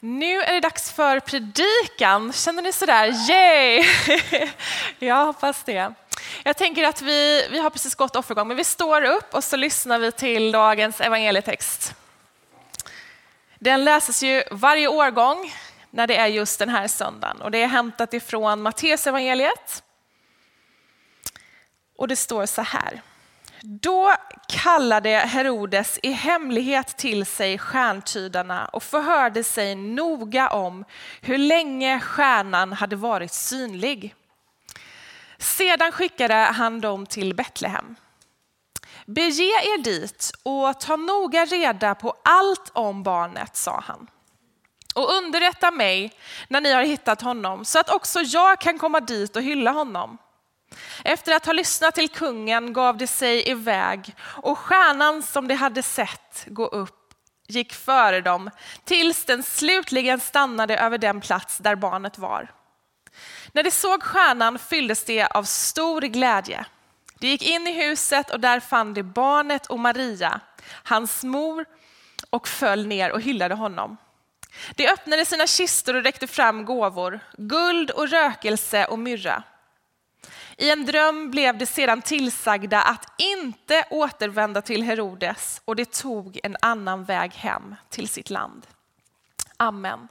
Nu är det dags för predikan. Känner ni sådär, yay! Jag hoppas det. Jag tänker att vi, vi har precis gått offergång, men vi står upp och så lyssnar vi till dagens evangelietext. Den läses ju varje årgång när det är just den här söndagen och det är hämtat ifrån Matteus evangeliet. Och det står så här. Då kallade Herodes i hemlighet till sig stjärntydarna och förhörde sig noga om hur länge stjärnan hade varit synlig. Sedan skickade han dem till Betlehem. Bege er dit och ta noga reda på allt om barnet, sa han. Och underrätta mig när ni har hittat honom så att också jag kan komma dit och hylla honom. Efter att ha lyssnat till kungen gav de sig iväg och stjärnan som de hade sett gå upp gick före dem tills den slutligen stannade över den plats där barnet var. När de såg stjärnan fylldes de av stor glädje. De gick in i huset och där fann de barnet och Maria, hans mor, och föll ner och hyllade honom. De öppnade sina kistor och räckte fram gåvor, guld och rökelse och myrra. I en dröm blev de sedan tillsagda att inte återvända till Herodes och det tog en annan väg hem till sitt land. Amen.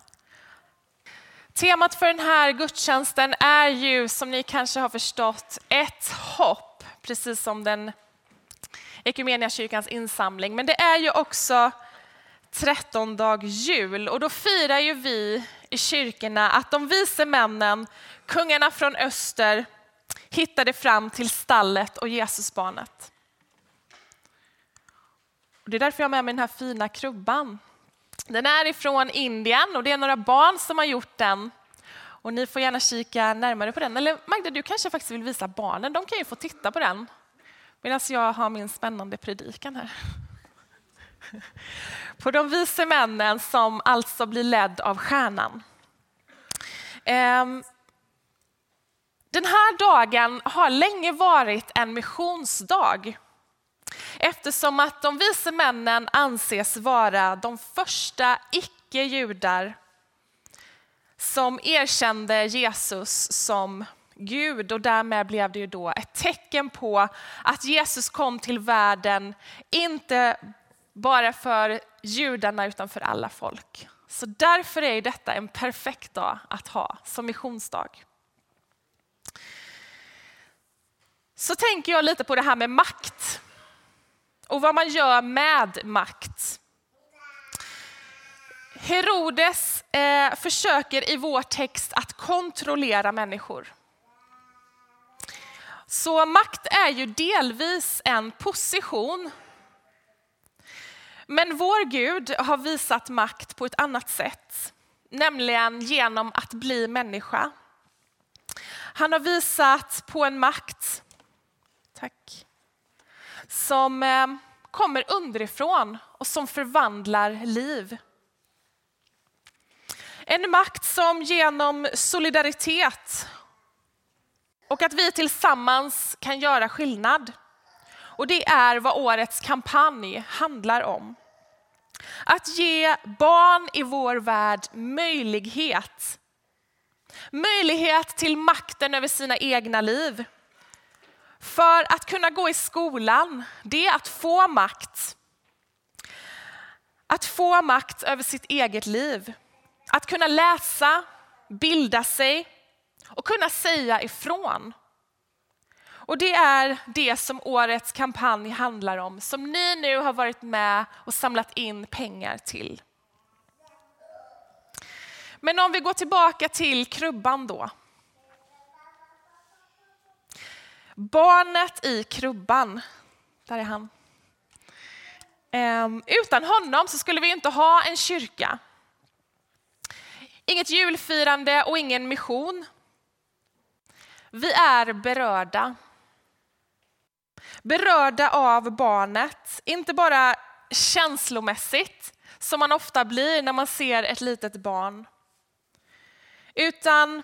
Temat för den här gudstjänsten är ju, som ni kanske har förstått, ett hopp, precis som den kyrkans insamling. Men det är ju också trettondag jul och då firar ju vi i kyrkorna att de vise männen, kungarna från öster, hittade fram till stallet och Jesusbarnet. Det är därför jag har med mig den här fina krubban. Den är ifrån Indien och det är några barn som har gjort den. Och ni får gärna kika närmare på den. Eller Magda, du kanske faktiskt vill visa barnen. De kan ju få titta på den medan jag har min spännande predikan här. På de vise männen som alltså blir ledd av stjärnan. Ehm, den här dagen har länge varit en missionsdag eftersom att de vise männen anses vara de första icke-judar som erkände Jesus som Gud och därmed blev det ju då ett tecken på att Jesus kom till världen, inte bara för judarna utan för alla folk. Så därför är detta en perfekt dag att ha som missionsdag. Så tänker jag lite på det här med makt och vad man gör med makt. Herodes eh, försöker i vår text att kontrollera människor. Så makt är ju delvis en position. Men vår Gud har visat makt på ett annat sätt, nämligen genom att bli människa. Han har visat på en makt Tack. Som eh, kommer underifrån och som förvandlar liv. En makt som genom solidaritet och att vi tillsammans kan göra skillnad. Och det är vad årets kampanj handlar om. Att ge barn i vår värld möjlighet. Möjlighet till makten över sina egna liv. För att kunna gå i skolan, det är att få makt. Att få makt över sitt eget liv. Att kunna läsa, bilda sig och kunna säga ifrån. Och det är det som årets kampanj handlar om, som ni nu har varit med och samlat in pengar till. Men om vi går tillbaka till krubban då. Barnet i krubban, där är han. Ehm, utan honom så skulle vi inte ha en kyrka. Inget julfirande och ingen mission. Vi är berörda. Berörda av barnet, inte bara känslomässigt som man ofta blir när man ser ett litet barn. Utan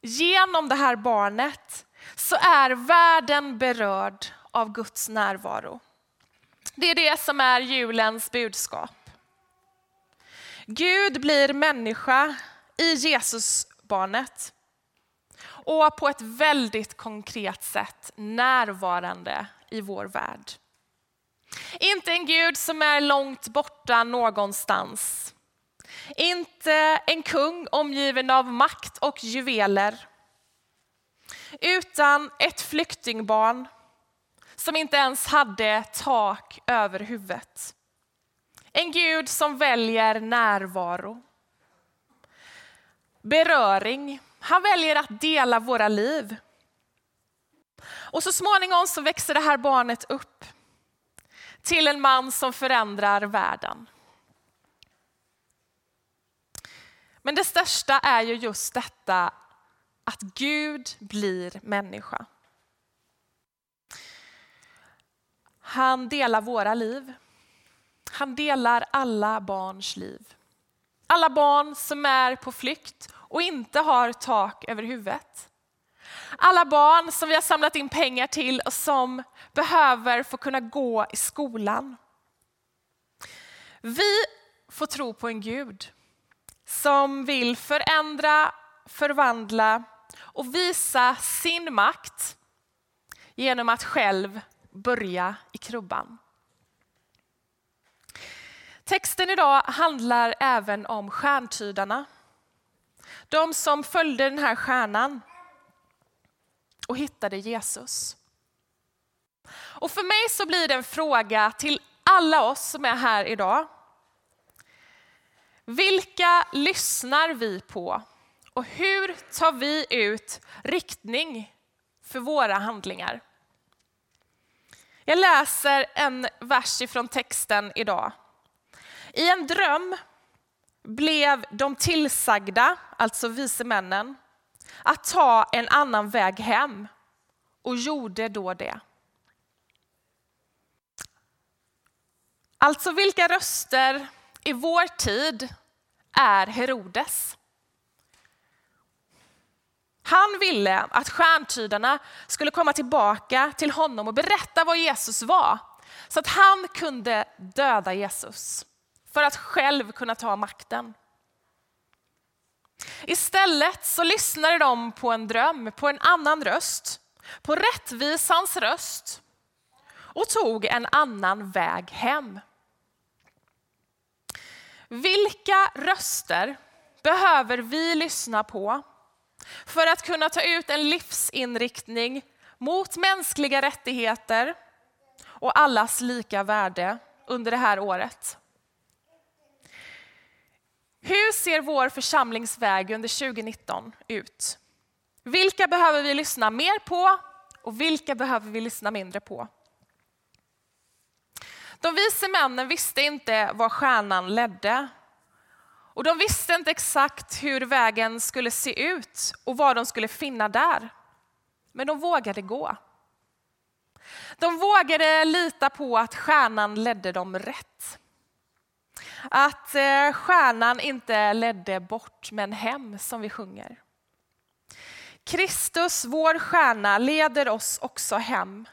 genom det här barnet så är världen berörd av Guds närvaro. Det är det som är julens budskap. Gud blir människa i Jesusbarnet och på ett väldigt konkret sätt närvarande i vår värld. Inte en Gud som är långt borta någonstans. Inte en kung omgiven av makt och juveler. Utan ett flyktingbarn som inte ens hade tak över huvudet. En Gud som väljer närvaro. Beröring. Han väljer att dela våra liv. Och så småningom så växer det här barnet upp till en man som förändrar världen. Men det största är ju just detta att Gud blir människa. Han delar våra liv. Han delar alla barns liv. Alla barn som är på flykt och inte har tak över huvudet. Alla barn som vi har samlat in pengar till och som behöver få kunna gå i skolan. Vi får tro på en Gud som vill förändra, förvandla och visa sin makt genom att själv börja i krubban. Texten idag handlar även om stjärntydarna. De som följde den här stjärnan och hittade Jesus. Och för mig så blir det en fråga till alla oss som är här idag. Vilka lyssnar vi på och hur tar vi ut riktning för våra handlingar? Jag läser en vers ifrån texten idag. I en dröm blev de tillsagda, alltså vise männen, att ta en annan väg hem och gjorde då det. Alltså vilka röster i vår tid är Herodes? Han ville att stjärntydarna skulle komma tillbaka till honom och berätta vad Jesus var så att han kunde döda Jesus för att själv kunna ta makten. Istället så lyssnade de på en dröm, på en annan röst, på rättvisans röst och tog en annan väg hem. Vilka röster behöver vi lyssna på för att kunna ta ut en livsinriktning mot mänskliga rättigheter och allas lika värde under det här året? Hur ser vår församlingsväg under 2019 ut? Vilka behöver vi lyssna mer på och vilka behöver vi lyssna mindre på? De vise männen visste inte var stjärnan ledde. Och de visste inte exakt hur vägen skulle se ut och vad de skulle finna där. Men de vågade gå. De vågade lita på att stjärnan ledde dem rätt. Att eh, stjärnan inte ledde bort men hem som vi sjunger. Kristus, vår stjärna, leder oss också hem.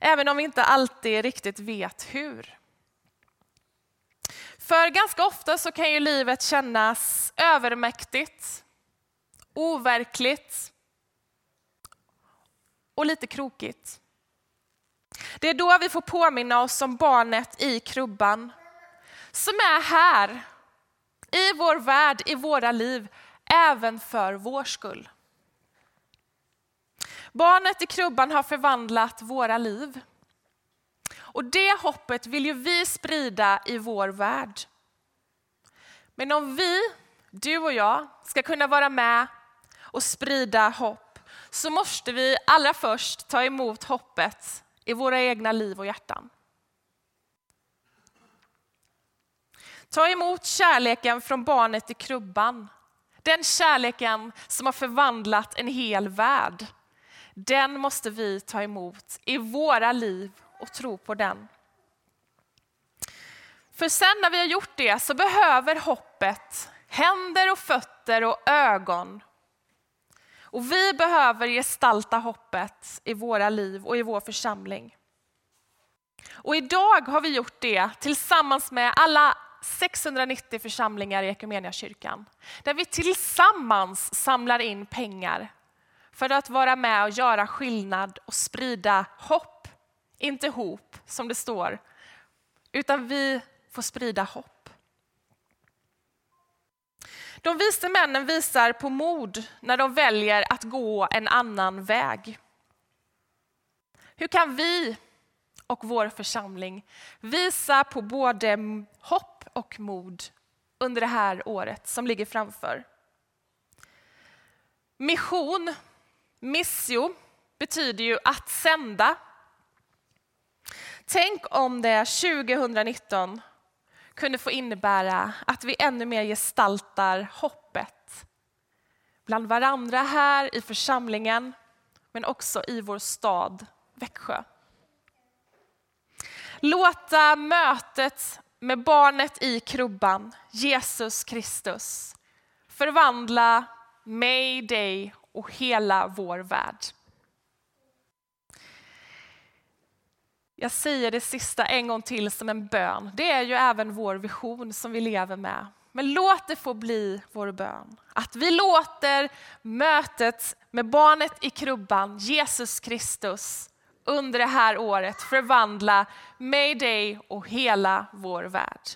Även om vi inte alltid riktigt vet hur. För ganska ofta så kan ju livet kännas övermäktigt, overkligt och lite krokigt. Det är då vi får påminna oss om barnet i krubban som är här i vår värld, i våra liv, även för vår skull. Barnet i krubban har förvandlat våra liv. Och det hoppet vill ju vi sprida i vår värld. Men om vi, du och jag, ska kunna vara med och sprida hopp så måste vi allra först ta emot hoppet i våra egna liv och hjärtan. Ta emot kärleken från barnet i krubban. Den kärleken som har förvandlat en hel värld. Den måste vi ta emot i våra liv och tro på den. För sen när vi har gjort det så behöver hoppet händer och fötter och ögon. Och vi behöver gestalta hoppet i våra liv och i vår församling. Och idag har vi gjort det tillsammans med alla 690 församlingar i kyrkan. Där vi tillsammans samlar in pengar för att vara med och göra skillnad och sprida hopp. Inte hop, som det står, utan vi får sprida hopp. De vise männen visar på mod när de väljer att gå en annan väg. Hur kan vi och vår församling visa på både hopp och mod under det här året som ligger framför? Mission, missio, betyder ju att sända. Tänk om det 2019 kunde få innebära att vi ännu mer gestaltar hoppet bland varandra här i församlingen, men också i vår stad Växjö. Låta mötet med barnet i krubban, Jesus Kristus, förvandla mig, dig och hela vår värld. Jag säger det sista en gång till som en bön. Det är ju även vår vision som vi lever med. Men låt det få bli vår bön. Att vi låter mötet med barnet i krubban, Jesus Kristus, under det här året förvandla mig, dig och hela vår värld.